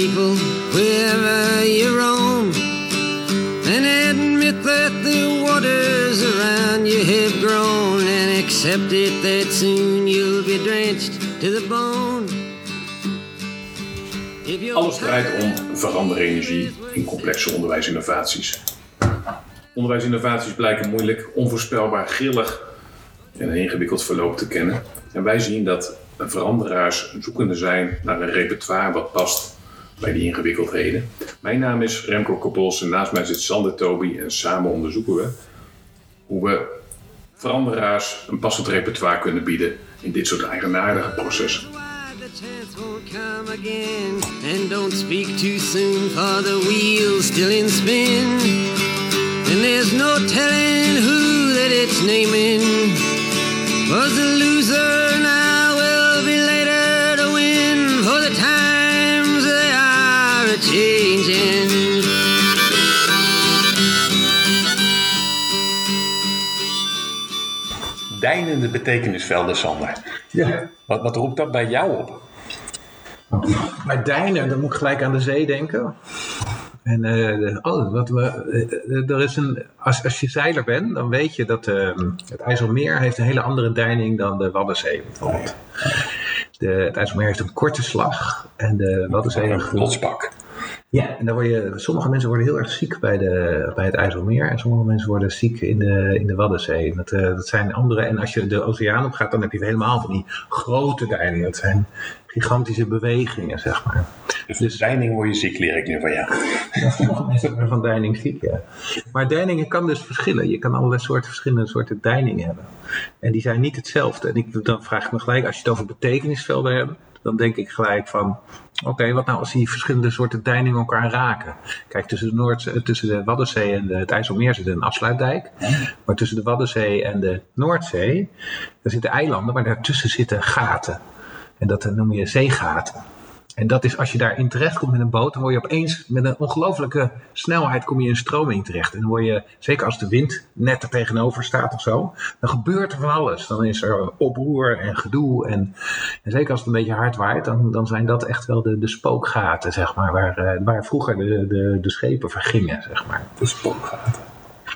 people you admit that the waters around you have grown. And accept it that soon you'll be drenched to the bone. Alles draait om veranderenergie in complexe onderwijsinnovaties. Onderwijsinnovaties blijken moeilijk, onvoorspelbaar, grillig en ingewikkeld verloop te kennen. En wij zien dat veranderaars zoekende zijn naar een repertoire wat past bij die ingewikkeldheden. Mijn naam is Remco Koppels en naast mij zit Sander Toby en samen onderzoeken we hoe we veranderaars een passend repertoire kunnen bieden in dit soort eigenaardige processen. There's no telling who it's naming was loser now Deinende betekenisvelden, Sander. Ja. Wat, wat roept dat bij jou op? Bij Dijnen, dan moet ik gelijk aan de zee denken. En eh, oh, wat we, eh, er is een, als, als je zeiler bent, dan weet je dat eh, het IJsselmeer heeft een hele andere deining dan de Waddenzee bijvoorbeeld. De, het IJsselmeer heeft een korte slag en de Waddenzee Een rotspak. Ja, en dan word je, sommige mensen worden heel erg ziek bij, de, bij het IJsselmeer en sommige mensen worden ziek in de, in de Waddenzee. Dat, eh, dat zijn andere, en als je de oceaan op gaat, dan heb je helemaal van die grote deiningen. Dat zijn gigantische bewegingen, zeg maar. Dus de deining word je ziek, leer ik nu van jou. Ja, sommige mensen worden van deining ziek, ja. Maar deiningen kan dus verschillen. Je kan allerlei soorten, verschillende soorten deiningen hebben. En die zijn niet hetzelfde. En ik, dan vraag ik me gelijk, als je het over betekenisvelden hebt, dan denk ik gelijk van, oké, wat nou als die verschillende soorten deiningen elkaar raken? Kijk, tussen de, Noord, tussen de Waddenzee en de, het IJsselmeer zit een afsluitdijk. Maar tussen de Waddenzee en de Noordzee, daar zitten eilanden, maar daartussen zitten gaten. En dat noem je zeegaten. En dat is als je daarin terecht komt met een boot, dan word je opeens met een ongelofelijke snelheid kom je in stroming terecht. En dan word je, zeker als de wind net er tegenover staat of zo, dan gebeurt er van alles. Dan is er oproer en gedoe. En, en zeker als het een beetje hard waait, dan, dan zijn dat echt wel de, de spookgaten, zeg maar, waar, eh, waar vroeger de, de, de schepen vergingen, zeg maar. De spookgaten.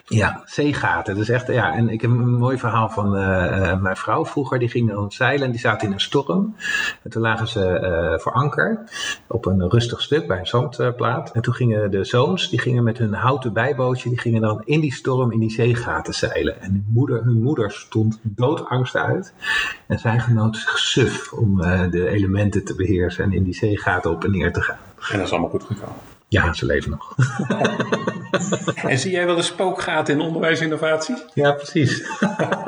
Ja, zeegaten. Dus echt, ja, en ik heb een mooi verhaal van uh, uh, mijn vrouw vroeger. Die ging dan zeilen en die zaten in een storm. En toen lagen ze uh, voor anker op een rustig stuk bij een zandplaat. En toen gingen de zoons, die gingen met hun houten bijbootje, die gingen dan in die storm in die zeegaten zeilen. En hun moeder, hun moeder stond doodangst uit. En zij genoot zich suf om de elementen te beheersen en in die zeegaten op en neer te gaan. En dat is allemaal goed gekomen. Ja, ze leven nog. en zie jij wel een spookgaten in onderwijsinnovatie? Ja, precies.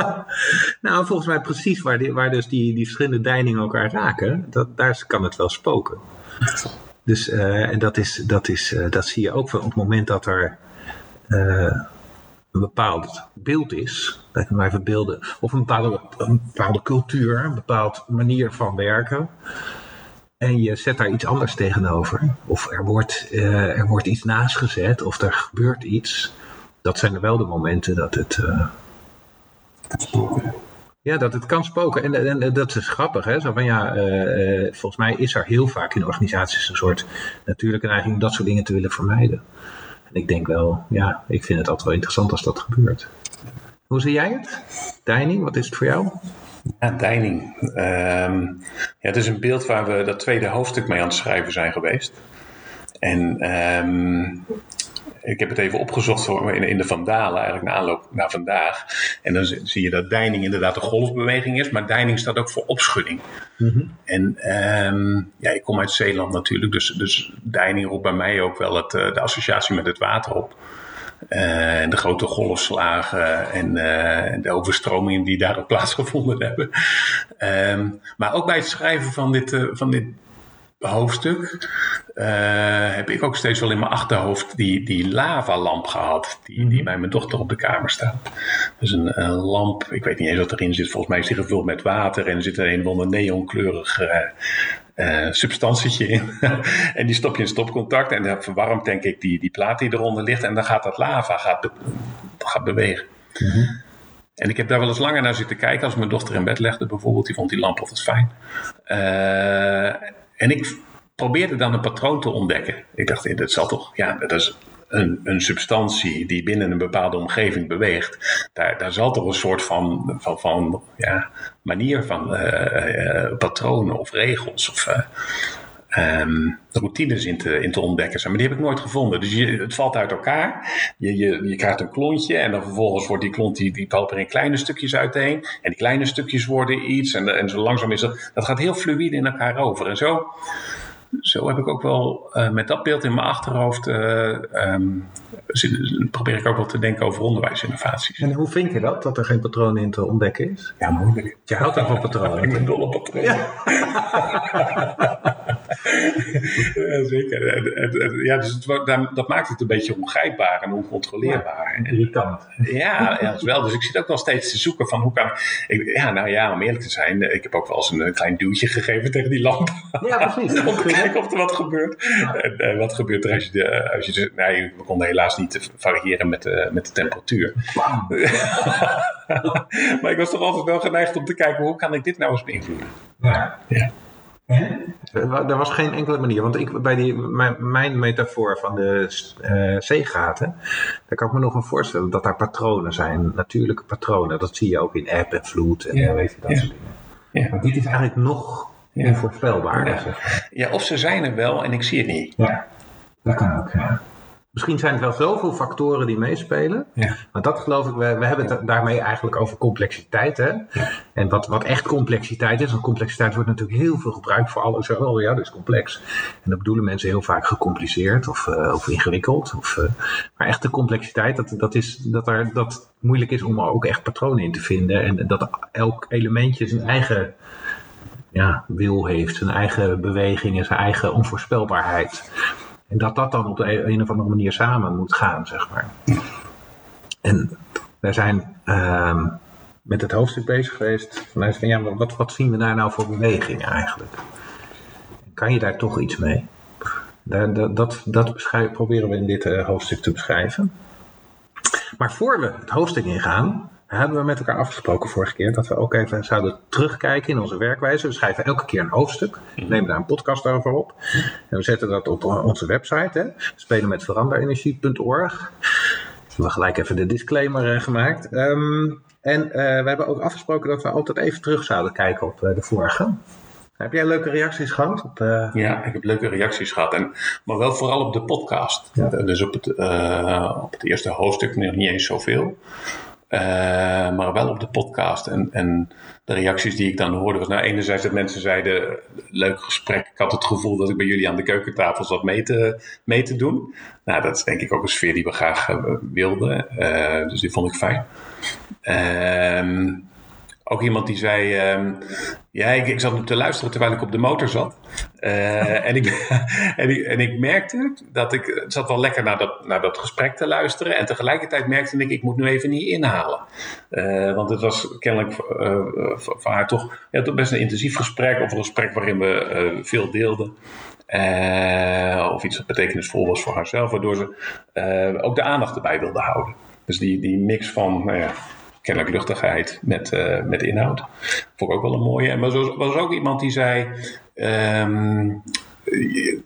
nou, volgens mij precies waar, die, waar dus die, die verschillende deiningen elkaar raken, dat, daar kan het wel spoken. Dus, uh, en dat, is, dat, is, uh, dat zie je ook op het moment dat er uh, een bepaald beeld is, laat ik maar even beelden, of een bepaalde, een bepaalde cultuur, een bepaalde manier van werken. En je zet daar iets anders tegenover. Of er wordt, uh, er wordt iets naast gezet. Of er gebeurt iets. Dat zijn wel de momenten dat het... Uh, ja, dat het kan spoken. En, en, en, dat is grappig. Hè? Zo van, ja, uh, volgens mij is er heel vaak in organisaties een soort natuurlijke neiging om dat soort dingen te willen vermijden. En ik denk wel, ja, ik vind het altijd wel interessant als dat gebeurt. Hoe zie jij het? Deining, wat is het voor jou? Ja, deining. Um, ja, het is een beeld waar we dat tweede hoofdstuk mee aan het schrijven zijn geweest. En um, ik heb het even opgezocht voor in, in de Vandalen, eigenlijk na aanloop naar vandaag. En dan zie je dat deining inderdaad een golfbeweging is, maar deining staat ook voor opschudding. Mm -hmm. En um, ja, ik kom uit Zeeland natuurlijk, dus, dus deining roept bij mij ook wel het, de associatie met het water op. Uh, de grote golfslagen en uh, de overstromingen die daarop plaatsgevonden hebben. Um, maar ook bij het schrijven van dit, uh, van dit hoofdstuk heb ik ook steeds wel in mijn achterhoofd die, die lavalamp gehad, die, die bij mijn dochter op de kamer staat. Dus een, een, lamp, ik weet niet eens wat erin zit, volgens mij is die gevuld met water en er zit er een van de neonkleurig uh, substantietje in. en die stop je in stopcontact en dat verwarmt denk ik die, die plaat die eronder ligt. En dan gaat dat lava gaat, be gaat bewegen. Mm -hmm. En ik heb daar wel eens langer naar zitten kijken. Als mijn dochter in bed legde bijvoorbeeld. Die vond die lamp altijd fijn. Uh, en ik probeerde dan een patroon te ontdekken. Ik dacht, dat zal toch, ja, dat is een, een substantie die binnen een bepaalde omgeving beweegt. Daar, daar zal toch een soort van, van, van ja, manier van uh, uh, patronen of regels of um, routines in te, in te ontdekken zijn. Maar die heb ik nooit gevonden. Dus je, het valt uit elkaar. Je, je, je krijgt een klontje en dan vervolgens wordt die klont die, die valt er in kleine stukjes uiteen. En die kleine stukjes worden iets. En, en zo langzaam is dat. Dat gaat heel fluïde in elkaar over. En zo zo heb ik ook wel uh, met dat beeld in mijn achterhoofd. Uh, um, probeer ik ook wel te denken over onderwijsinnovaties. En hoe vind je dat, dat er geen patroon in te ontdekken is? Ja, moeilijk. Je houdt van patronen. ik ben dol op patronen. Ja. ja, zeker. Ja, dus het, dat maakt het een beetje ongrijpbaar en oncontroleerbaar. Ja, irritant. Ja, ja, dat is wel. Dus ik zit ook wel steeds te zoeken van hoe kan ik. Ja, nou ja, om eerlijk te zijn, ik heb ook wel eens een klein duwtje gegeven tegen die lamp. Ja, precies. om te kijken of er wat gebeurt. En, en, wat gebeurt er als je de. Als je de nee, we konden helaas niet variëren met de, met de temperatuur. maar ik was toch altijd wel geneigd om te kijken hoe kan ik dit nou eens beïnvloeden. Ja. ja. Er was geen enkele manier, want ik, bij die, mijn, mijn metafoor van de uh, zeegaten, daar kan ik me nog wel voorstellen dat daar patronen zijn, natuurlijke patronen. Dat zie je ook in eb en vloed en ja. weet je, dat ja. soort dingen. Ja. Maar dit is eigenlijk nog ja. onvoorspelbaar. Ja. Zeg ja, of ze zijn er wel en ik zie het niet. Ja, dat kan ook. Ja. Misschien zijn het wel zoveel factoren die meespelen. Ja. Maar dat geloof ik, we, we hebben het daarmee eigenlijk over complexiteit. Hè? Ja. En wat, wat echt complexiteit is, want complexiteit wordt natuurlijk heel veel gebruikt voor alles. Oh ja, dat is complex. En dat bedoelen mensen heel vaak gecompliceerd of, uh, of ingewikkeld. Of, uh, maar echte complexiteit, dat, dat is dat er dat moeilijk is om er ook echt patronen in te vinden. En dat elk elementje zijn eigen ja, wil heeft, zijn eigen bewegingen, zijn eigen onvoorspelbaarheid. En dat dat dan op de een of andere manier samen moet gaan, zeg maar. En wij zijn uh, met het hoofdstuk bezig geweest vanuit van ja, wat, wat zien we daar nou voor beweging eigenlijk? Kan je daar toch iets mee? Dat dat, dat proberen we in dit uh, hoofdstuk te beschrijven. Maar voor we het hoofdstuk ingaan, hebben we met elkaar afgesproken vorige keer dat we ook even zouden terugkijken in onze werkwijze. We schrijven elke keer een hoofdstuk, mhm. nemen daar een podcast over op. En we zetten dat op onze website, hè. spelen met veranderenergie.org. We hebben gelijk even de disclaimer uh, gemaakt. Um, en uh, we hebben ook afgesproken dat we altijd even terug zouden kijken op uh, de vorige. Heb jij leuke reacties gehad? Op, uh... Ja, ik heb leuke reacties gehad. En, maar wel vooral op de podcast. Ja. Dus op het, uh, op het eerste hoofdstuk nog niet eens zoveel. Uh, maar wel op de podcast. En, en de reacties die ik dan hoorde was nou enerzijds dat mensen zeiden, leuk gesprek. Ik had het gevoel dat ik bij jullie aan de keukentafel zat mee te, mee te doen. Nou, dat is denk ik ook een sfeer die we graag uh, wilden. Uh, dus die vond ik fijn. Ehm ook iemand die zei, um, ja, ik, ik, zat nu te luisteren terwijl ik op de motor zat. Uh, en, ik, en, ik, en ik merkte dat ik, zat wel lekker naar dat, naar dat gesprek te luisteren. En tegelijkertijd merkte ik, ik moet nu even niet inhalen. Uh, want het was kennelijk uh, voor haar toch, ja, best een intensief gesprek. Of een gesprek waarin we veel deelden. of iets wat betekenisvol was voor haarzelf. Waardoor ze ook de aandacht erbij wilde houden. Dus die, die mix van, nou ja, kennelijk luchtigheid met, uh, met inhoud. Vond ik ook wel een mooie. En er was ook iemand die zei. Um,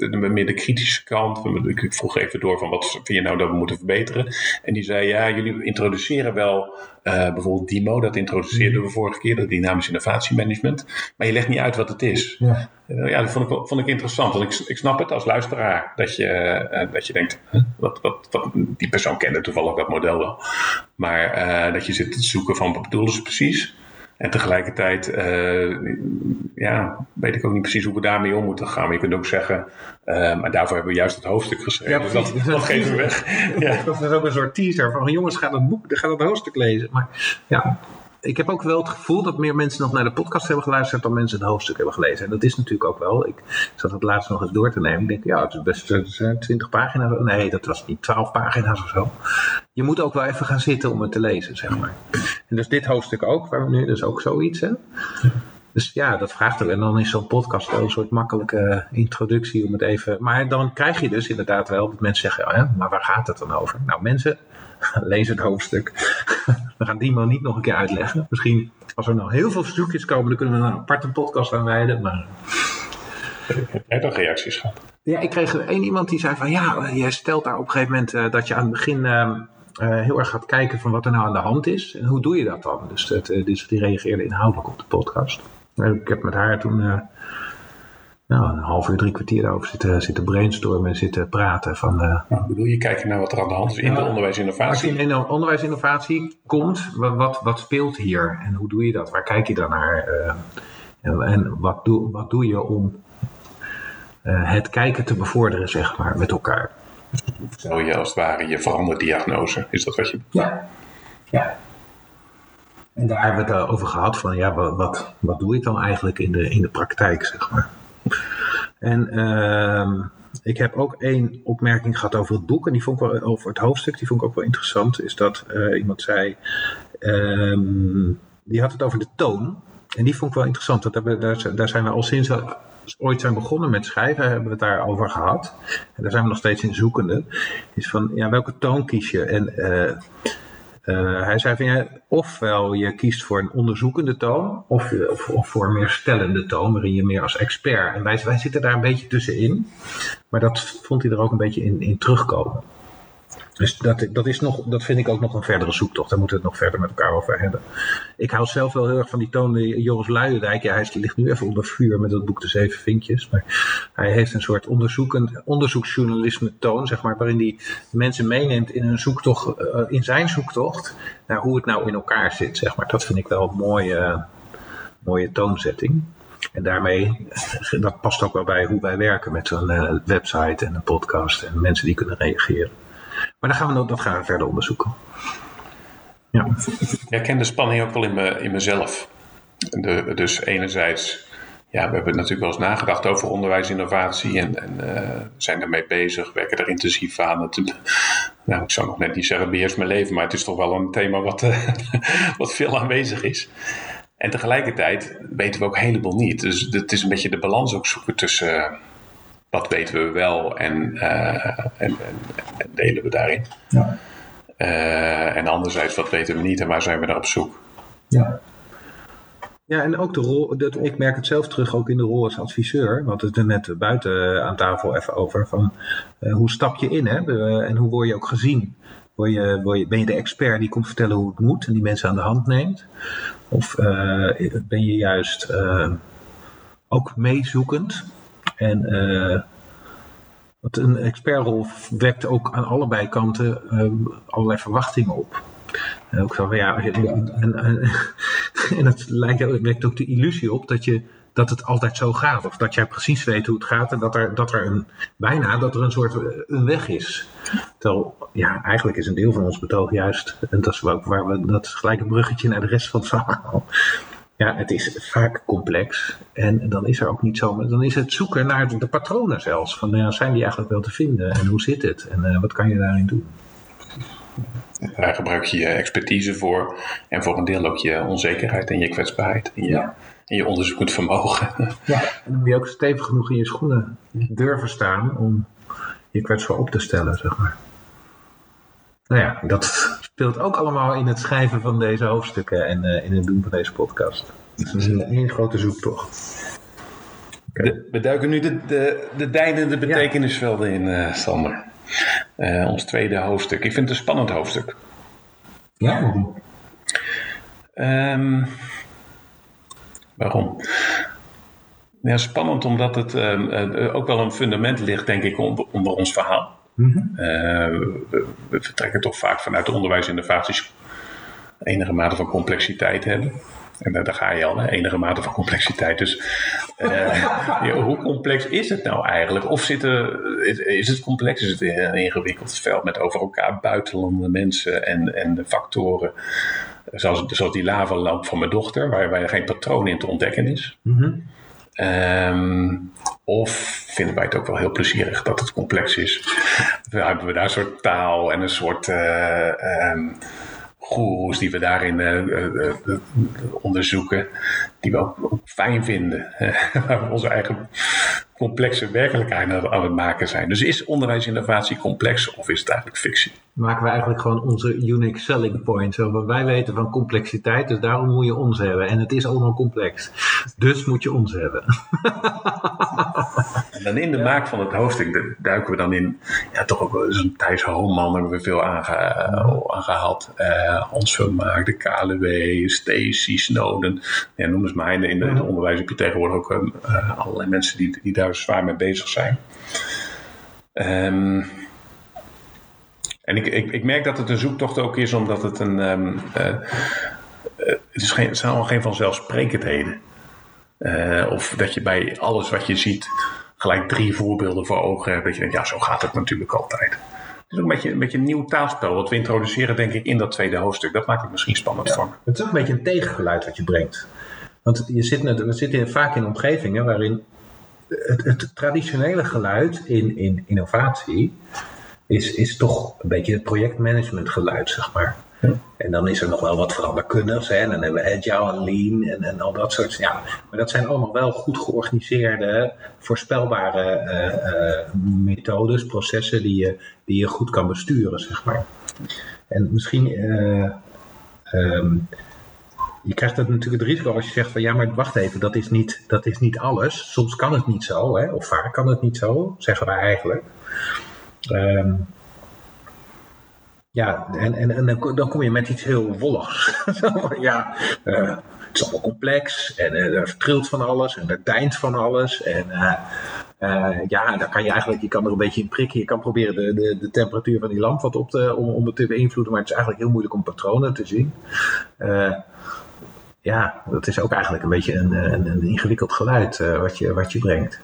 meer de kritische kant. Ik vroeg even door van wat vind je nou dat we moeten verbeteren. En die zei, ja, jullie introduceren wel uh, bijvoorbeeld DIMO. Dat introduceerden we vorige keer, dat dynamisch innovatiemanagement. Maar je legt niet uit wat het is. Ja, uh, ja dat vond ik, vond ik interessant. Want ik, ik snap het als luisteraar. Dat je, uh, dat je denkt, wat, wat, wat, die persoon kende toevallig dat model wel. Maar dat je zit te zoeken van wat bedoelen ze precies. En tegelijkertijd uh, ja, weet ik ook niet precies hoe we daarmee om moeten gaan. Maar je kunt ook zeggen, uh, maar daarvoor hebben we juist het hoofdstuk geschreven. Ja, dus dat, dat geven we weg. Ja. Dat is ook een soort teaser van jongens, ga dat boek, ga dat hoofdstuk lezen. Maar ja, ik heb ook wel het gevoel dat meer mensen nog naar de podcast hebben geluisterd dan mensen het hoofdstuk hebben gelezen. En dat is natuurlijk ook wel. Ik zat het laatst nog eens door te nemen. Ik denk, ja, het is best het zijn 20 pagina's. Nee, dat was niet 12 pagina's of zo. Je moet ook wel even gaan zitten om het te lezen, zeg maar. En dus dit hoofdstuk ook, waar we nu, dus ook zoiets, hè. Dus ja, dat vraagt ook. En dan is zo'n podcast wel een soort makkelijke introductie om het even. Maar dan krijg je dus inderdaad wel dat mensen zeggen: ja, maar waar gaat het dan over? Nou, mensen, lees het hoofdstuk. We gaan die man niet nog een keer uitleggen. Misschien als er nog heel veel stukjes komen, dan kunnen we een aparte podcast aan wijden. Maar Heb jij toch reacties gehad? Ja, ik kreeg één iemand die zei van ja, jij stelt daar op een gegeven moment uh, dat je aan het begin uh, uh, heel erg gaat kijken van wat er nou aan de hand is. En hoe doe je dat dan? Dus, dat, dus die reageerde inhoudelijk op de podcast. Ik heb met haar toen nou, een half uur, drie kwartier daarover zitten, zitten brainstormen en zitten praten. Van, nou, bedoel je kijken naar wat er aan de hand is in de onderwijsinnovatie? Als je in de onderwijsinnovatie komt, wat, wat, speelt hier en hoe doe je dat? Waar kijk je dan naar? en, en wat, doe, wat doe je om uh, het kijken te bevorderen, zeg maar, met elkaar. Stel je als het ware je veranderdiagnose, is dat wat je Ja, ja. En daar hebben we het over gehad van, ja, wat, wat, wat doe je dan eigenlijk in de, in de praktijk, zeg maar. En uh, ik heb ook één opmerking gehad over het boek, en die vond ik wel, over het hoofdstuk, die vond ik ook wel interessant, is dat uh, iemand zei, um, die had het over de toon, en die vond ik wel interessant, dat hebben, daar, daar zijn we al sinds ooit zijn begonnen met schrijven, hebben we het daarover gehad. En daar zijn we nog steeds in zoekende. Is van, ja, welke toon kies je? En uh, uh, hij zei van, ja, ofwel je kiest voor een onderzoekende toon, of, voor een meer stellende toon, waarin je meer als expert. En wij, wij zitten daar een beetje tussenin. Maar dat vond hij er ook een beetje in, in terugkomen. Dus dat, dat, is nog, dat vind ik ook nog een verdere zoektocht. Daar moeten we het nog verder met elkaar over hebben. Ik hou zelf wel heel erg van die toon. Joris Luijendijk, ja, hij ligt nu even onder vuur met het boek De Zeven Vinkjes. Maar hij heeft een soort onderzoekend, onderzoeksjournalisme toon, zeg maar, waarin hij mensen meeneemt in, een zoektocht, uh, in zijn zoektocht naar hoe het nou in elkaar zit. Zeg maar. Dat vind ik wel een mooie, mooie toonzetting. En daarmee, dat past ook wel bij hoe wij werken met zo'n uh, website en een podcast en mensen die kunnen reageren. Maar dan gaan we, dat gaan we verder onderzoeken. Ja. Ik herken de spanning ook wel in, me, in mezelf. De, dus enerzijds, ja, we hebben natuurlijk wel eens nagedacht over onderwijsinnovatie en, en uh, zijn ermee bezig, werken er intensief aan. Het, nou, ik zou nog net niet zeggen beheers mijn leven, maar het is toch wel een thema wat, uh, wat veel aanwezig is. En tegelijkertijd weten we ook heleboel niet. Dus het is een beetje de balans ook zoeken tussen... Wat weten we wel en, uh, en, en, en, delen we daarin. Ja. Uh, en anderzijds, wat weten we niet en waar zijn we naar op zoek? Ja. Ja, en ook de rol, dat, ik merk het zelf terug ook in de rol als adviseur. Want het er net buiten aan tafel even over. Van, uh, hoe stap je in hè? en hoe word je ook gezien? Word je, word je, ben je de expert die komt vertellen hoe het moet en die mensen aan de hand neemt? Of ben je juist ook meezoekend? En uh, want een expertrol wekt ook aan allebei kanten um, allerlei verwachtingen op. En ook zo ja, en, en, en het lijkt, wekt ook de illusie op dat, je, dat het altijd zo gaat. Of dat jij precies weet hoe het gaat en dat er, dat er een, bijna dat er een soort een weg is. Terwijl, ja, eigenlijk is een deel van ons betoog juist, en dat is, waar we, dat gelijk een bruggetje naar de rest van het verhaal ja, het is vaak complex. En dan is er ook niet zo. Dan is het zoeken naar de patronen zelfs. Van ja, zijn die eigenlijk wel te vinden? En hoe zit het? En uh, wat kan je daarin doen? Daar gebruik je je expertise voor. En voor een deel ook je onzekerheid en je kwetsbaarheid. En je, ja. en je onderzoekend vermogen. Ja, en dan moet je ook stevig genoeg in je schoenen durven staan om je kwetsbaar op te stellen, zeg maar. Nou ja, dat speelt ook allemaal in het schrijven van deze hoofdstukken en uh, in het doen van deze podcast. Dus dat is een één grote zoektocht. Okay. De, we duiken nu de, de, de deinende betekenisvelden in, uh, Sander. Uh, ons tweede hoofdstuk. Ik vind het een spannend hoofdstuk. Ja, waarom? Um, waarom? Ja, spannend omdat het um, ook wel een fundament ligt, denk ik, onder, onder ons verhaal. Mm -hmm. uh, we, we, vertrekken toch vaak vanuit de onderwijsinnovaties enige mate van complexiteit hebben. En daar, daar ga je al, hè? enige mate van complexiteit. Dus uh, ja, hoe complex is het nou eigenlijk? Of zit er, is, is, het complex? Is het een ingewikkeld veld met over elkaar buitenlandse mensen en, en de factoren? Zoals, zoals die lavalamp van mijn dochter, waar, waar geen patroon in te ontdekken is. Mm -hmm. Um, of vinden wij het ook wel heel plezierig dat het complex is? hebben we daar een soort taal en een soort uh, goeroes die we daarin uh, onderzoeken, die we ook, ook fijn vinden. waar we onze eigen complexe werkelijkheid aan het maken zijn. Dus is onderwijsinnovatie complex of is het eigenlijk fictie? Maken we eigenlijk gewoon onze unique selling point. Zo, wij weten van complexiteit, dus daarom moet je ons hebben. En het is allemaal complex. Dus moet je ons hebben. en dan in de maak van het hoofdstuk duiken we dan in, ja, toch ook zo'n Thijs Homan hebben we veel aange, aangehaald. Uh, Hans Vermaak, de KLW, Stacy, Snowden. Ja, noem eens maar. In, het onderwijs heb je tegenwoordig ook uh, allerlei mensen die, die daar zwaar mee bezig zijn. Um, en ik, ik, ik, merk dat het een zoektocht ook is, omdat het een. Um, uh, het, is geen, het zijn al geen vanzelfsprekendheden. Uh, of dat je bij alles wat je ziet gelijk drie voorbeelden voor ogen hebt. Dat je denkt, ja, zo gaat het natuurlijk altijd. Het is ook een beetje, een beetje een nieuw taalspel wat we introduceren, denk ik, in dat tweede hoofdstuk. Dat maakt het misschien spannend ja, voor. Het is ook een beetje een tegengeluid wat je brengt. Want je zit, we zitten vaak in omgevingen waarin het, het, traditionele geluid in, in innovatie is, is toch een beetje het projectmanagement geluid, zeg maar. En dan is er nog wel wat veranderkundigs. Hè? En dan hebben we agile en lean en, en al dat soort. Ja, maar dat zijn allemaal wel goed georganiseerde, voorspelbare uh, uh, methodes, processen die je, die je goed kan besturen, zeg maar. En misschien. Uh, je krijgt het natuurlijk het risico als je zegt van ja, maar wacht even, dat is niet, dat is niet alles. Soms kan het niet zo, hè? of vaak kan het niet zo, zeggen wij eigenlijk. Um, ja, en, en, en dan, kom je met iets heel wolligs. ja, uh, het is allemaal complex en uh, er trilt van alles en er deint van alles. En uh, ja, dan kan je eigenlijk, je kan er een beetje in prikken. Je kan proberen de, de, de temperatuur van die lamp wat op te, om, te beïnvloeden, maar het is eigenlijk heel moeilijk om patronen te zien ja, dat is ook eigenlijk een beetje een, een, ingewikkeld geluid wat, je, wat je brengt.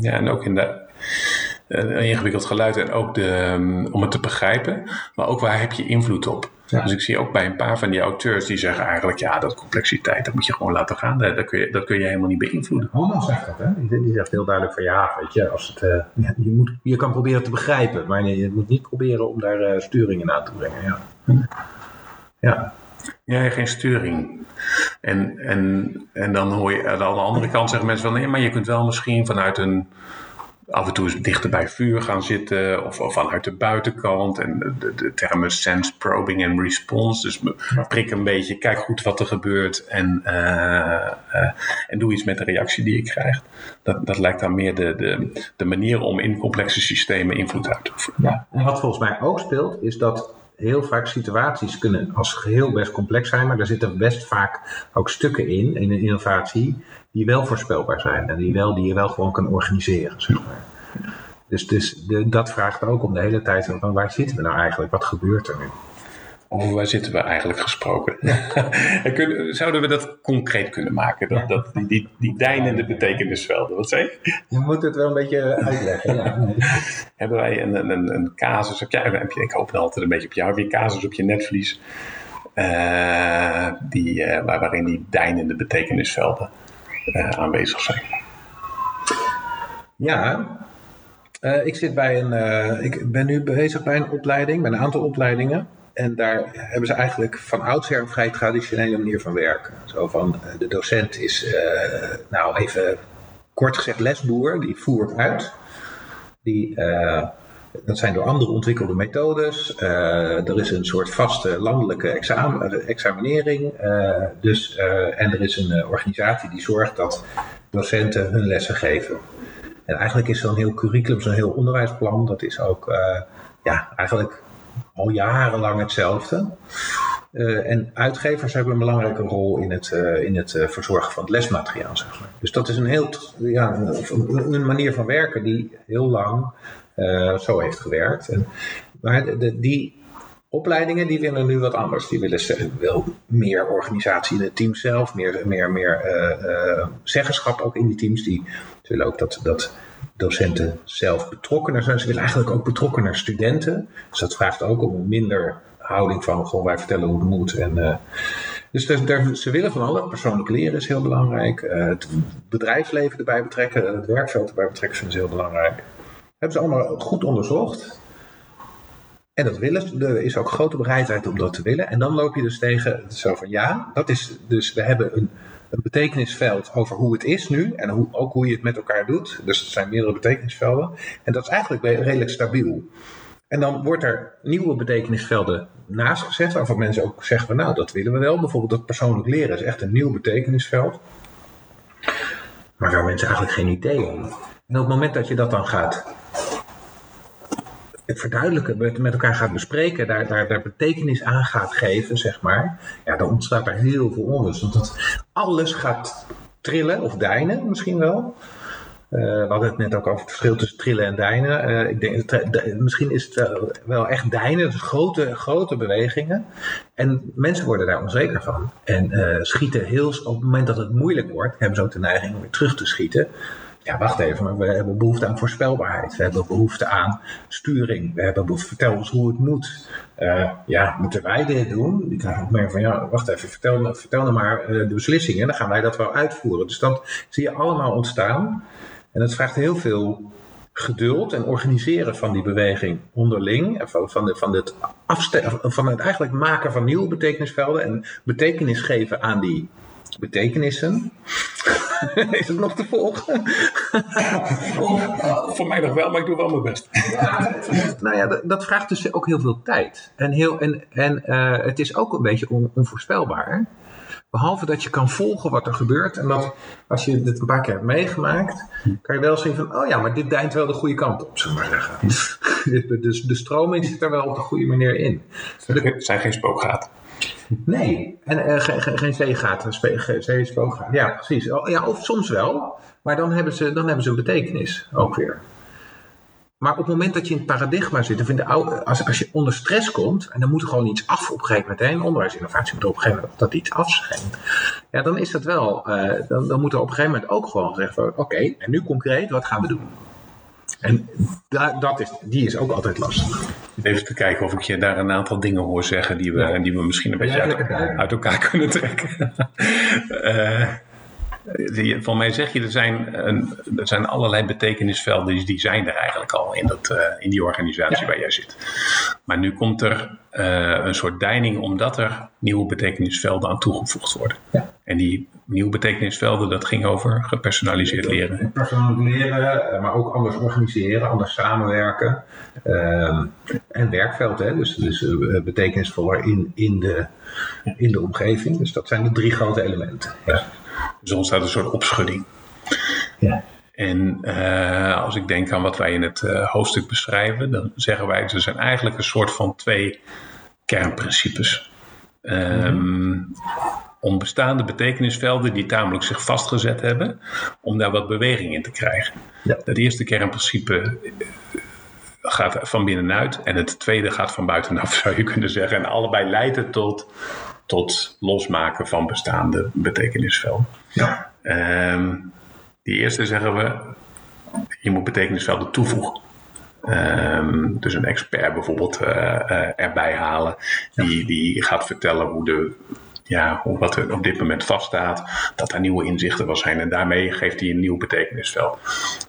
Ja, en ook in de, een ingewikkeld geluid en ook de, um, om het te begrijpen, maar ook waar heb je invloed op? Ja. Dus ik zie ook bij een paar van die auteurs die zeggen eigenlijk, ja, dat complexiteit, dat moet je gewoon laten gaan. Dat, kun, je, dat kun je helemaal niet beïnvloeden. Holman zegt dat, hè? Die, die, zegt heel duidelijk van, ja, weet je, als het, uh, je, moet, je kan proberen te begrijpen, maar je moet niet proberen om daar uh, sturingen aan te brengen. Ja. Hm. ja. Ja, geen sturing. En, en, en dan hoor je aan de andere kant zeggen mensen van nee, maar je kunt wel misschien vanuit een af en toe eens dichter bij vuur gaan zitten of, of vanuit de buitenkant. En de, de termen sense, probing en response. Dus prik een beetje, kijk goed wat er gebeurt en, uh, uh, en doe iets met de reactie die je krijgt. Dat, dat lijkt dan meer de, de, de manier om in complexe systemen invloed uit te oefenen. Ja, en wat volgens mij ook speelt, is dat heel vaak situaties kunnen als geheel best complex zijn, maar daar zitten best vaak ook stukken in, in een innovatie, die wel voorspelbaar zijn en die, wel, die je wel gewoon kan organiseren. Zeg maar. Dus, dus de, dat vraagt ook om de hele tijd van waar zitten we nou eigenlijk, wat gebeurt er nu? Over waar zitten we eigenlijk gesproken? Zouden we dat concreet kunnen maken? Dat, dat, die, die, die deinende betekenisvelden, wat zei je? Je moet het wel een beetje uitleggen, ja. Hebben wij een, een, een casus, heb jij, heb je, ik hoop altijd een beetje op jou, heb je casus op je netvlies, uh, die, uh, waarin die deinende betekenisvelden aanwezig zijn? Ja, ik zit bij een, ik ben nu bezig bij een opleiding, bij een aantal opleidingen. En daar hebben ze eigenlijk van oudsher een vrij traditionele manier van werken. Zo van, eh, de docent is, uh, nou even kort gezegd, lesboer, die voert uit. Die, uh, dat zijn door andere ontwikkelde methodes. Uh, er is een soort vaste landelijke examen, examinering. dus, en er is een organisatie die zorgt dat docenten hun lessen geven. En eigenlijk is zo'n heel curriculum, zo'n heel onderwijsplan, dat is ook ja, eigenlijk al jarenlang hetzelfde. En uitgevers hebben een belangrijke rol in het, in het verzorgen van het lesmateriaal. Zeg maar. Dus dat is een, heel, ja, een manier van werken die heel lang zo heeft gewerkt. En, maar de, die opleidingen die willen nu wat anders. Die willen wel meer organisatie in het team zelf, meer, meer, meer zeggenschap ook in die teams. Die willen ook dat, dat docenten zelf betrokkener zijn. Ze willen eigenlijk ook betrokkener studenten. Dus dat vraagt ook om een minder houding van gewoon wij vertellen hoe het moet. En, dus ze willen van alle. Persoonlijk leren is heel belangrijk. Het bedrijfsleven erbij betrekken, het werkveld erbij betrekken ze heel belangrijk. Hebben ze allemaal goed onderzocht. En dat willen, er is ook grote bereidheid om dat te willen. En dan loop je dus tegen zo van ja, dat is dus we hebben een, een betekenisveld over hoe het is nu en hoe, ook hoe je het met elkaar doet. Dus er zijn meerdere betekenisvelden. En dat is eigenlijk redelijk stabiel. En dan wordt er nieuwe betekenisvelden naast gezet, waarvan mensen ook zeggen nou, dat willen we wel. Bijvoorbeeld dat persoonlijk leren is echt een nieuw betekenisveld. Maar waar mensen eigenlijk geen idee hebben. En op het moment dat je dat dan gaat verduidelijken, met, met elkaar gaat bespreken, daar, daar, daar betekenis aan gaat geven, zeg maar, ja, dan ontstaat er heel veel onrust. Want dat alles gaat trillen of deinen misschien wel. Uh, we hadden het net ook over het verschil tussen trillen en deinen. Uh, ik denk, misschien is het wel, echt deinen, dus grote, grote bewegingen. En mensen worden daar onzeker van. En schieten heel, op het moment dat het moeilijk wordt, hebben ze ook de neiging om weer terug te schieten ja, wacht even, we hebben behoefte aan voorspelbaarheid. We hebben behoefte aan sturing. We hebben behoefte, vertel ons hoe het moet. Uh, ja, moeten wij dit doen? Ik krijg ook meer van, ja, wacht even, vertel, vertel nou maar uh, de beslissingen. Dan gaan wij dat wel uitvoeren. Dus dat zie je allemaal ontstaan. En het vraagt heel veel geduld en organiseren van die beweging onderling. Van, van, de, van, van het eigenlijk maken van nieuwe betekenisvelden. En betekenis geven aan die betekenissen. Is het nog te volgen? Voor mij nog wel, maar ik doe wel mijn best. nou ja, dat, dat, vraagt dus ook heel veel tijd. En, heel, en, en uh, het is ook een beetje on, onvoorspelbaar. Behalve dat je kan volgen wat er gebeurt. En dat als je dit een paar keer hebt meegemaakt, kan je wel zien van, oh ja, maar dit deint wel de goede kant op, zullen we maar zeggen. dus de stroming zit er wel op de goede manier in. Het zijn geen spookgaten. Nee, en uh, geen, geen zeegaten. Ja, precies. Ja, of soms wel, maar dan hebben, ze, dan hebben ze een betekenis ook weer. Maar op het moment dat je in het paradigma zit, of in de oude, als, als je onder stress komt, en dan moet er gewoon iets af op een gegeven moment, onderwijsinnovatie moet op een gegeven moment dat iets af zijn. Ja, dan is dat wel, uh, dan, dan moet er op een gegeven moment ook gewoon gezegd worden, oké, en nu concreet, wat gaan we doen? En dat is, die is ook altijd lastig. Even te kijken of ik je daar een aantal dingen hoor zeggen die we, die we misschien een beetje uit, uit elkaar kunnen trekken. uh, van mij zeg je, er zijn, er zijn allerlei betekenisvelden die zijn er eigenlijk al in, dat, uh, in die organisatie waar jij zit. Maar nu komt er uh, een soort deining omdat er nieuwe betekenisvelden aan toegevoegd worden. Ja. En die nieuwe betekenisvelden, dat ging over gepersonaliseerd leren. Leren, eh, maar ook anders organiseren, anders samenwerken. Uh, en werkveld, hè? dus, dus uh, betekenisvoller in, in, de, in de omgeving. Dus dat zijn de drie grote elementen. Ja. Dus ontstaat een soort opschudding. Ja. En uh, als ik denk aan wat wij in het uh, hoofdstuk beschrijven, dan zeggen wij, er zijn eigenlijk een soort van twee kernprincipes. Um, om bestaande betekenisvelden die tamelijk zich vastgezet hebben, om daar wat beweging in te krijgen. Ja. Dat eerste kernprincipe eh, gaat van binnenuit en het tweede gaat van buitenaf, zou je kunnen zeggen. En allebei leiden tot, tot losmaken van bestaande betekenisvelden. Ja. Um, die eerste zeggen we, je moet betekenisvelden toevoegen. Um, dus een expert bijvoorbeeld uh, uh, erbij halen, die, die gaat vertellen hoe de ja, wat er op dit moment vaststaat, dat er nieuwe inzichten wel zijn. En daarmee geeft hij een nieuw betekenisveld.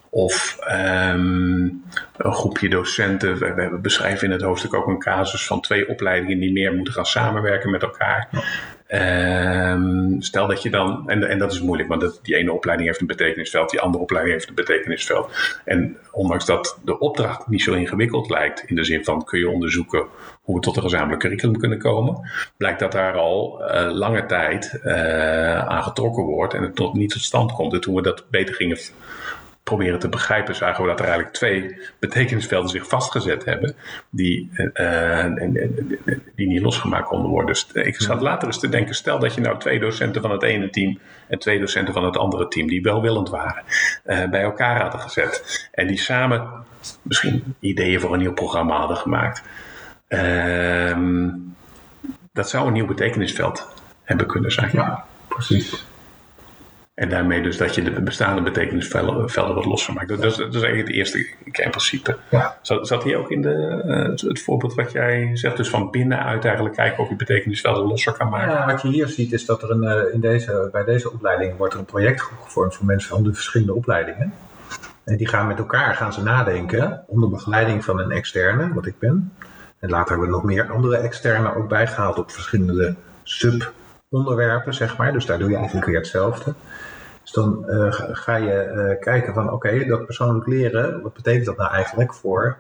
Of um, een groepje docenten. We, we, beschrijven in het hoofdstuk ook een casus van twee opleidingen die meer moeten gaan samenwerken met elkaar. Um, stel dat je dan, en, en dat is moeilijk, want dat, die ene opleiding heeft een betekenisveld, die andere opleiding heeft een betekenisveld. En ondanks dat de opdracht niet zo ingewikkeld lijkt, in de zin van kun je onderzoeken hoe we tot een gezamenlijk curriculum kunnen komen, blijkt dat daar al uh, lange tijd uh, aan getrokken wordt en het tot, niet tot stand komt. En toen we dat beter gingen proberen te begrijpen, zagen we dat er eigenlijk twee betekenisvelden zich vastgezet hebben, die, uh, die niet losgemaakt konden worden. Dus ik zat later eens te denken, stel dat je nou twee docenten van het ene team en twee docenten van het andere team, die welwillend waren, uh, bij elkaar hadden gezet. En die samen misschien ideeën voor een nieuw programma hadden gemaakt. Uh, dat zou een nieuw betekenisveld hebben kunnen zijn. Ja, precies. En daarmee dus dat je de bestaande betekenisvelden wat losser maakt. Dat, is, dat is eigenlijk het eerste kernprincipe. Ja. Zat, zat hier ook in de, uh, het voorbeeld wat jij zegt, dus van binnenuit eigenlijk kijken of je betekenisvelden losser kan maken? Ja, wat je hier ziet is dat er een, uh, in deze, bij deze opleiding wordt er een project gevormd voor mensen van de verschillende opleidingen. En die gaan met elkaar gaan ze nadenken onder begeleiding van een externe, wat ik ben. En later hebben we nog meer andere externe ook bijgehaald op verschillende sub-onderwerpen, zeg maar. Dus daar doe je eigenlijk weer hetzelfde. Dus dan uh, ga je uh, kijken van oké, dat persoonlijk leren, wat betekent dat nou eigenlijk voor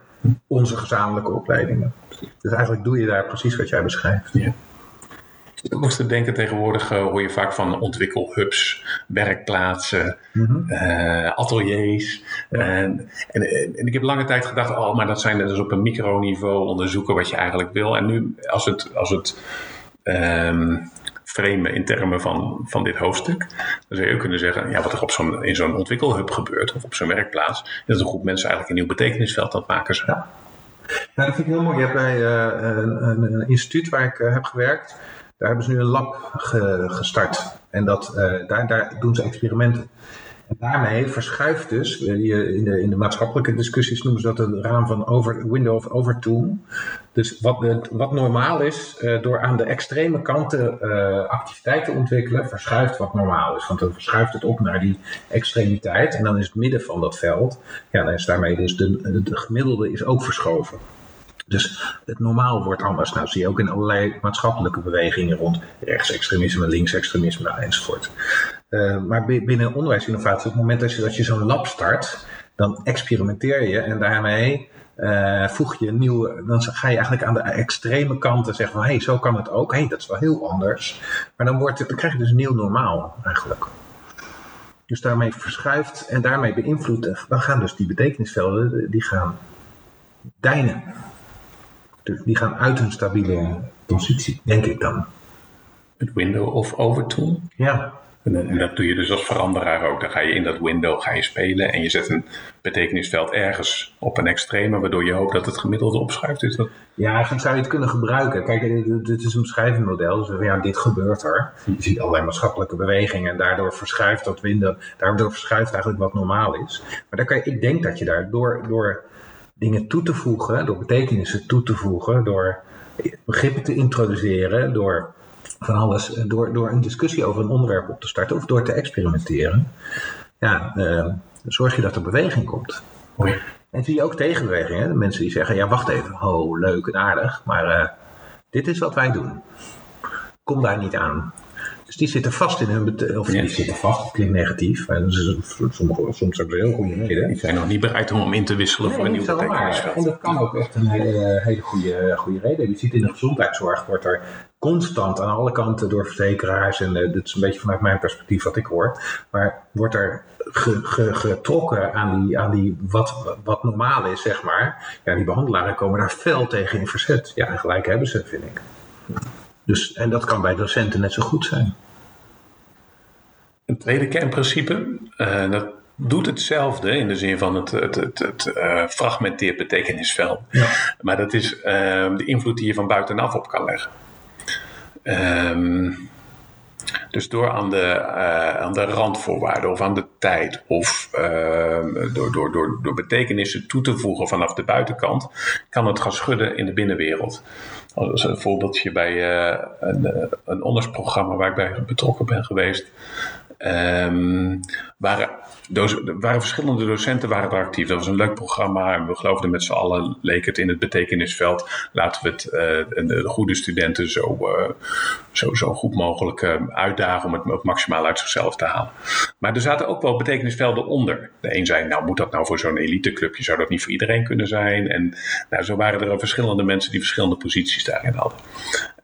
onze gezamenlijke opleidingen? Dus eigenlijk doe je daar precies wat jij beschrijft. Ja. Ik moest te denken, tegenwoordig uh, hoor je vaak van ontwikkelhubs, werkplaatsen, mm -hmm. uh, ateliers. Ja. En, en, en, ik heb lange tijd gedacht, oh, maar dat zijn dus op een microniveau onderzoeken wat je eigenlijk wil. En nu, als het, als het um, framen in termen van, van dit hoofdstuk, dan zou je ook kunnen zeggen, ja, wat er op zo'n, in zo'n ontwikkelhub gebeurt, of op zo'n werkplaats, is dat een groep mensen eigenlijk een nieuw betekenisveld het maken zijn. Ja. Nou, dat vind ik heel mooi. Je hebt bij uh, een, instituut waar ik uh, heb gewerkt, daar hebben ze nu een lab ge, gestart. En dat, uh, daar, daar doen ze experimenten. En daarmee verschuift dus, je, in, de, in de maatschappelijke discussies noemen ze dat een raam van over, window of overtoon. Dus wat, wat normaal is, uh, door aan de extreme kanten uh, activiteit te ontwikkelen, verschuift wat normaal is. Want dan verschuift het op naar die extremiteit en dan is het midden van dat veld, ja, dan is daarmee dus de, de, de gemiddelde is ook verschoven. Dus het normaal wordt anders. Nou, zie je ook in allerlei maatschappelijke bewegingen rond rechtsextremisme, linksextremisme enzovoort. Uh, maar binnen onderwijsinnovatie, op het moment dat je, dat je zo'n lab start, dan experimenteer je en daarmee uh, voeg je een nieuwe, dan ga je eigenlijk aan de extreme kanten zeggen van hé, hey, zo kan het ook. Hé, hey, dat is wel heel anders. Maar dan, wordt het, krijg je dus nieuw normaal eigenlijk. Dus daarmee verschuift en daarmee beïnvloedt, dan gaan dus die betekenisvelden, die gaan deinen. Dus die gaan uit hun stabiele positie, denk ik dan. Het window of overtool? Ja. En, en, dat doe je dus als veranderaar ook. Dan ga je in dat window ga je spelen en je zet een betekenisveld ergens op een extreme, waardoor je hoopt dat het gemiddelde opschuift. Is dat... Ja, zo zou je het kunnen gebruiken. Kijk, dit is een beschrijvingmodel. Dus ja, dit gebeurt er. Je ziet allerlei maatschappelijke bewegingen en daardoor verschuift dat window, daardoor verschuift eigenlijk wat normaal is. Maar daar kan je, ik denk dat je daar door, door dingen toe te voegen, door betekenissen toe te voegen, door begrippen te introduceren, door van alles, door, door een discussie over een onderwerp op te starten of door te experimenteren, ja, uh, zorg je dat er beweging komt. Hoi. En zie je ook tegenbewegingen, de mensen die zeggen, ja wacht even, oh leuk en aardig, maar uh, dit is wat wij doen. Kom daar niet aan. Dus die zitten vast in hun of die zitten vast, dat klinkt negatief. Maar sommige, soms hebben ze heel goede reden. Die zijn nog niet bereid om in te wisselen nee, voor een nieuw betekenisveld. En dat kan ook echt een hele, hele goede, goede reden. Je ziet in de gezondheidszorg wordt er constant aan alle kanten door verzekeraars, en uh, dit is een beetje vanuit mijn perspectief wat ik hoor, maar wordt er ge, ge, getrokken aan die, aan die wat, wat normaal is, zeg maar. Ja, die behandelaren komen daar fel tegen in verzet. Ja, en gelijk hebben ze, vind ik. Dus, en dat kan bij docenten net zo goed zijn. Een tweede kernprincipe, uh, dat doet hetzelfde in de zin van het, het, het, het uh, fragmenteert betekenisveld. Ja. Maar dat is uh, de invloed die je van buitenaf op kan leggen. Um, dus door aan de, uh, aan de randvoorwaarden of aan de tijd of uh, door, door, door, door betekenissen toe te voegen vanaf de buitenkant, kan het gaan schudden in de binnenwereld. Als een voorbeeldje bij uh, een, een ondersprogramma waar ik bij betrokken ben geweest, um, waren, waren verschillende docenten waren er actief. Dat was een leuk programma en we geloofden met z'n allen, leek het in het betekenisveld, laten we het uh, de goede studenten zo, uh, zo, zo goed mogelijk uh, uitdagen om het, het maximaal uit zichzelf te halen. Maar er zaten ook wel betekenisvelden onder. De een zei, nou moet dat nou voor zo'n eliteclubje, zou dat niet voor iedereen kunnen zijn? En nou, zo waren er verschillende mensen die verschillende posities daarin hadden.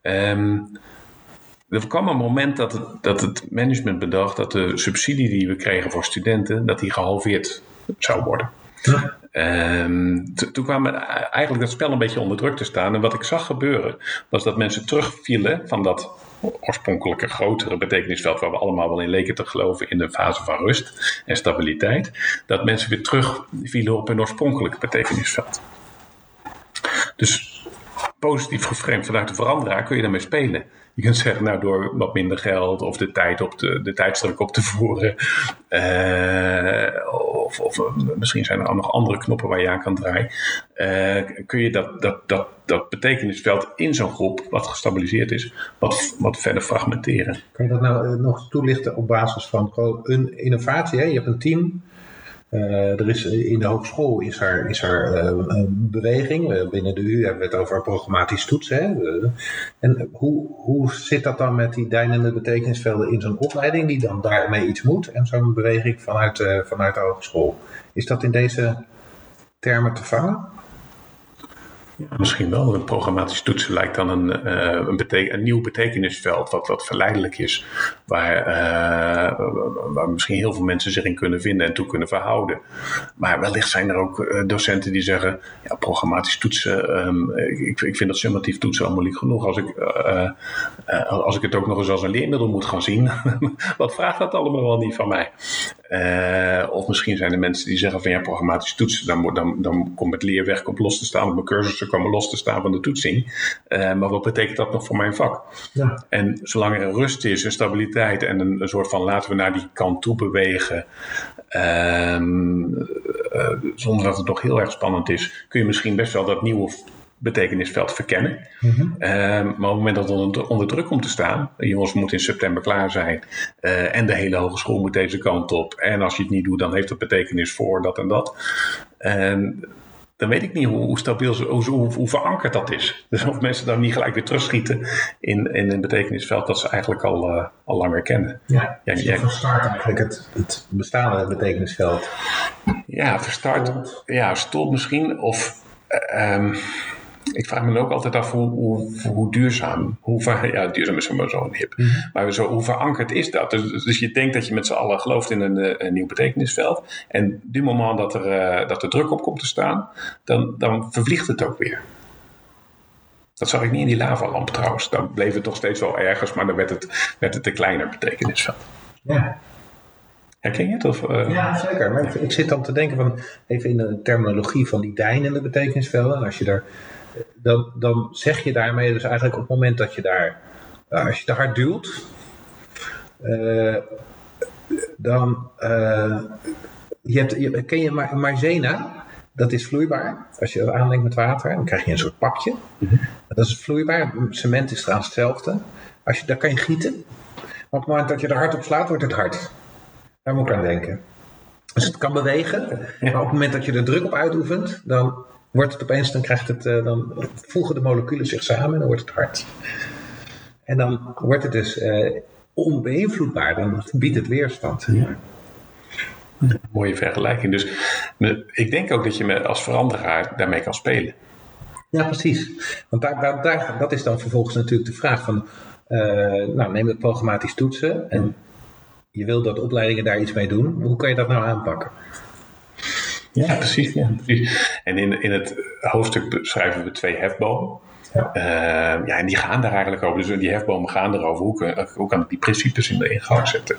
Um, er kwam een moment dat het, dat het management bedacht dat de subsidie die we kregen voor studenten, dat die gehalveerd zou worden. Ja. Um, toen kwam eigenlijk dat spel een beetje onder druk te staan. En wat ik zag gebeuren, was dat mensen terugvielen van dat oorspronkelijke grotere betekenisveld, waar we allemaal wel in leken te geloven in de fase van rust en stabiliteit, dat mensen weer terugvielen op hun oorspronkelijke betekenisveld. Dus positief geframed vanuit de veranderaar kun je daarmee spelen. Je kunt zeggen, nou door wat minder geld of de tijd op de, de op te voeren. Uh, of, of misschien zijn er nog andere knoppen waar je aan kan draaien. Uh, kun je dat, dat, dat, dat betekenisveld in zo'n groep, wat gestabiliseerd is, wat, wat verder fragmenteren. Kan je dat nou nog toelichten op basis van een innovatie? Hè? Je hebt een team Uh, er is, in de hogeschool is er, is er uh, een beweging. binnen de U hebben we het over programmatisch toetsen. En hoe, hoe zit dat dan met die deinende betekenisvelden in zo'n opleiding die dan daarmee iets moet en zo'n beweging vanuit, uh, vanuit de hogeschool? Is dat in deze termen te vangen? Ja, misschien wel. Een programmatisch toetsen lijkt dan een, uh, een, een, nieuw betekenisveld, wat, wat verleidelijk is. Waar, uh, waar misschien heel veel mensen zich in kunnen vinden en toe kunnen verhouden. Maar wellicht zijn er ook uh, docenten die zeggen: ja, programmatisch toetsen, um, ik, ik vind dat summatief toetsen al moeilijk genoeg. Als ik, als ik het ook nog eens als een leermiddel moet gaan zien, wat vraagt dat allemaal wel niet van mij? Of misschien zijn er mensen die zeggen: van ja, programmatisch toetsen, dan, dan, dan komt het leerwerk op los te staan, op mijn cursus komen los te staan van de toetsing. Uh, maar wat betekent dat nog voor mijn vak? Ja. En zolang er rust is, en stabiliteit en een, een, soort van laten we naar die kant toe bewegen. Um, uh, zonder dat het nog heel erg spannend is, kun je misschien best wel dat nieuwe betekenisveld verkennen. Mm -hmm. uh, maar op het moment dat het onder, onder, druk komt te staan, jongens moeten in september klaar zijn uh, en de hele hogeschool moet deze kant op. En als je het niet doet, dan heeft dat betekenis voor dat en dat. En dan weet ik niet hoe, hoe stabiel, hoe, hoe, hoe, verankerd dat is. Dus of mensen dan niet gelijk weer terugschieten in, in een betekenisveld dat ze eigenlijk al, uh, al langer kennen. Ja, ja dus verstart eigenlijk het, het bestaande betekenisveld. Ja, verstart, ja, stopt misschien of... Um, ik vraag me ook altijd af hoe, hoe, hoe duurzaam, hoe ja, duurzaam is maar zo'n hip, mm -hmm. maar zo, hoe verankerd is dat? Dus, dus, je denkt dat je met z'n allen gelooft in een, een nieuw betekenisveld. En die moment dat er, uh, dat er druk op komt te staan, dan, dan vervliegt het ook weer. Dat zag ik niet in die lavalamp trouwens. Dan bleef het toch steeds wel ergens, maar dan werd het, werd het een kleiner betekenisveld. Ja. Herken je het? Of, uh... Ja, zeker. Maar ik, ik, zit dan te denken van, even in de terminologie van die deinende betekenisvelden. Als je daar dan, dan zeg je daarmee dus eigenlijk op het moment dat je daar, nou, als je te hard duwt, uh, dan, uh, je hebt, je, ken je maizena? Dat is vloeibaar. Als je het aanlengt met water, dan krijg je een soort pakje. Mm Dat is vloeibaar. Cement is trouwens hetzelfde. Als je, daar kan je gieten. Maar op het moment dat je er hard op slaat, wordt het hard. Daar moet ik aan denken. Dus het kan bewegen, maar op het moment dat je er druk op uitoefent, dan wordt het opeens, dan krijgt het, uh, dan voegen de moleculen zich samen en dan wordt het hard. En dan wordt het dus uh, onbeïnvloedbaar, dan biedt het weerstand. Ja. Mooie vergelijking. Dus ik denk ook dat je me als veranderaar daarmee kan spelen. Ja, precies. Want daar, daar, daar, dat is dan vervolgens natuurlijk de vraag van, uh, nou neem het programmatisch toetsen en je wil dat opleidingen daar iets mee doen. Hoe kan je dat nou aanpakken? Ja, precies. Ja, precies. En in, in het hoofdstuk beschrijven we twee hefbomen. Ja. Uh, ja, en die gaan daar eigenlijk over. Dus die hefbomen gaan erover. Hoe, hoe kan ik die principes in de ingang zetten?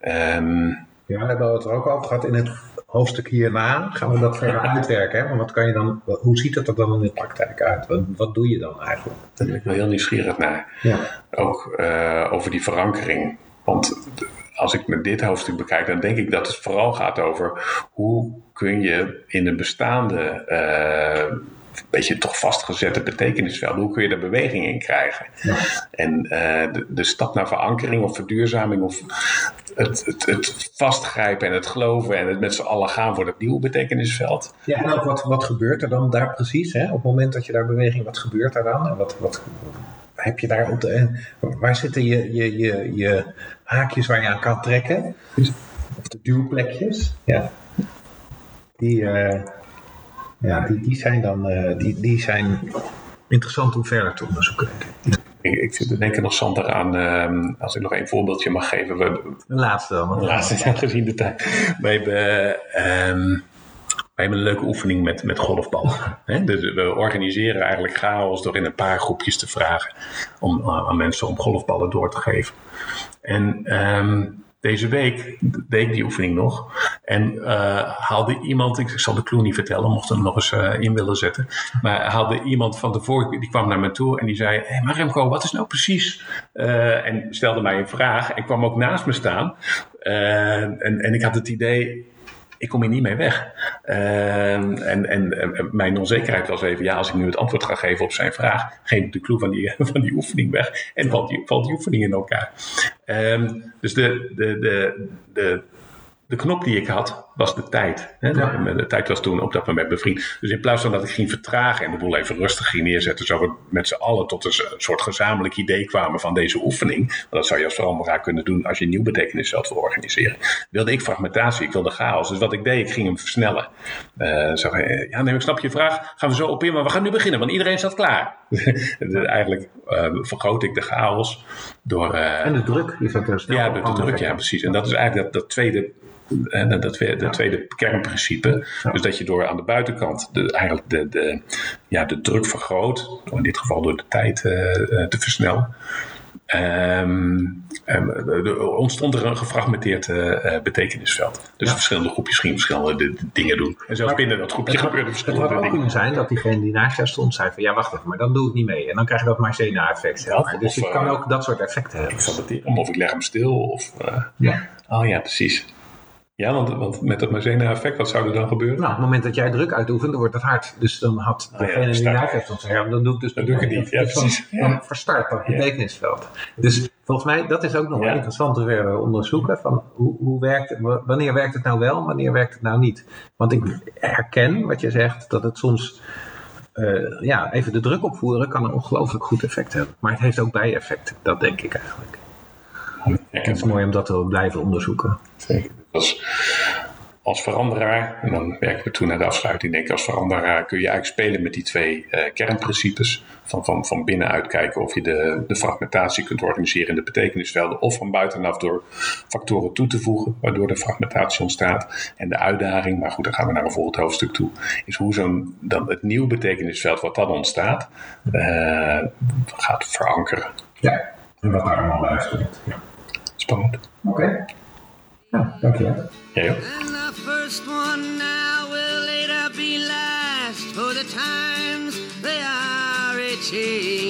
Um, ja, we hebben het er ook over gehad in het hoofdstuk hierna. Gaan we dat verder uitwerken. Hè? Maar wat kan je dan, hoe ziet dat er dan in de praktijk uit? Wat, wat doe je dan eigenlijk? Daar ben ik wel heel nieuwsgierig naar. Ja. Ook uh, over die verankering. Want als ik met dit hoofdstuk bekijk, dan denk ik dat het vooral gaat over hoe kun je in een bestaande, uh, beetje toch vastgezette betekenisveld, hoe kun je daar beweging in krijgen? Ja. En uh, de, de, stap naar verankering of verduurzaming of het, het, het, vastgrijpen en het geloven en het met z'n allen gaan voor dat nieuwe betekenisveld. Ja, en ook wat, wat gebeurt er dan daar precies? Hè? Op het moment dat je daar beweging, wat gebeurt er dan? En wat, wat, heb je daar op de, waar zitten je, je, je, je haakjes waar je aan kan trekken? Of de duwplekjes? Ja. Die, uh, ja, die, die zijn dan uh, die, die zijn interessant om verder te onderzoeken. Ik, ik zit te denken nog, Sander, aan, uh, als ik nog een voorbeeldje mag geven. We, de laatste dan. De laatste, gezien de tijd. We hebben... Um, we hebben een leuke oefening met, met golfbal. Dus we organiseren eigenlijk chaos door in een paar groepjes te vragen om, uh, aan mensen om golfballen door te geven. En um, deze week deed ik die oefening nog. En uh, haalde iemand, ik zal de clue niet vertellen, mocht hem nog eens uh, in willen zetten. Maar haalde iemand van tevoren, die kwam naar me toe en die zei: Hé, hey, maar Remco, wat is nou precies? Uh, en stelde mij een vraag en kwam ook naast me staan. en, en ik had het idee ik kom hier niet mee weg. Uh, en, en, mijn onzekerheid was even, ja, als ik nu het antwoord ga geven op zijn vraag, geef ik de clue van die, van die oefening weg en valt die, valt die oefening in elkaar. Um, dus de, de, de, de, de knop die ik had, was de tijd. Hè? Ja. De, de tijd was toen op dat moment bevriend. Dus in plaats van dat ik ging vertragen en de boel even rustig ging neerzetten, zo we met z'n allen tot een soort gezamenlijk idee kwamen van deze oefening. Want dat zou je als veranderaar kunnen doen als je een nieuw betekenisveld wil organiseren. Wilde ik fragmentatie, ik wilde chaos. Dus wat ik deed, ik ging hem versnellen. Eh, zo, eh, ja, nee, ik snap je vraag. Gaan we zo op in, maar we gaan nu beginnen, want iedereen staat klaar. Dus eigenlijk eh, vergroot ik de chaos door. En de druk, er snel ja, de, druk, ja, precies. En dat is eigenlijk dat, dat tweede, eh, dat, tweede- kernprincipe. Dus dat je door aan de buitenkant de, eigenlijk de, de, ja, de druk vergroot, in dit geval door de tijd eh, eh, te versnellen. Ehm, ehm, er ontstond er een gefragmenteerd eh, betekenisveld. Dus Ja. verschillende groepjes gingen verschillende de- de dingen doen. En zelfs binnen dat groepje Het had, gebeurden het had verschillende ook dingen. kunnen zijn dat diegene die naast jou stond zei van ja wacht even, maar dan doe ik niet mee. En dan krijg je dat Marzena-effect. Ja. Dus je kan ook dat soort effecten hebben. Ik of ik leg hem stil. Of, Ja. oh ja, precies. Ja, want, want met dat Marzena-effect, wat zou er dan gebeuren? Nou, op het moment dat jij druk uitoefent, dan wordt het hard. Dus dan had Ah, ja, degene die naast jou stond zeggen, dan doe ik dus Dan doe ik het niet. Ja, Dus dan- precies. Dan verstart dat betekenisveld. Dus volgens mij, dat is ook nog wel interessant te verder onderzoeken. Van hoe, hoe werkt het, wanneer werkt het nou wel, wanneer werkt het nou niet? Want ik herken wat je zegt, dat het soms... eh, ja, even de druk opvoeren kan een ongelooflijk goed effect hebben. Maar het heeft ook bijeffecten, dat denk ik eigenlijk. Het is mooi om dat te blijven onderzoeken. Zeker. Als, als veranderaar, en dan werken we toe naar de afsluiting, denk ik, als veranderaar kun je eigenlijk spelen met die twee eh, kernprincipes. Van, van, van binnenuit kijken of je de, de fragmentatie kunt organiseren in de betekenisvelden, of van buitenaf door factoren toe te voegen, waardoor de fragmentatie ontstaat. En de uitdaging, maar goed, dan gaan we naar een volgend hoofdstuk toe, is hoe zo'n dan het nieuw betekenisveld wat dan ontstaat, eh, gaat verankeren. Ja, en wat daar allemaal uitkomt. Ja. Spannend. Oké. Nou, dankjewel. Jij ook? And the first one now will later be last, for the times they are a changing.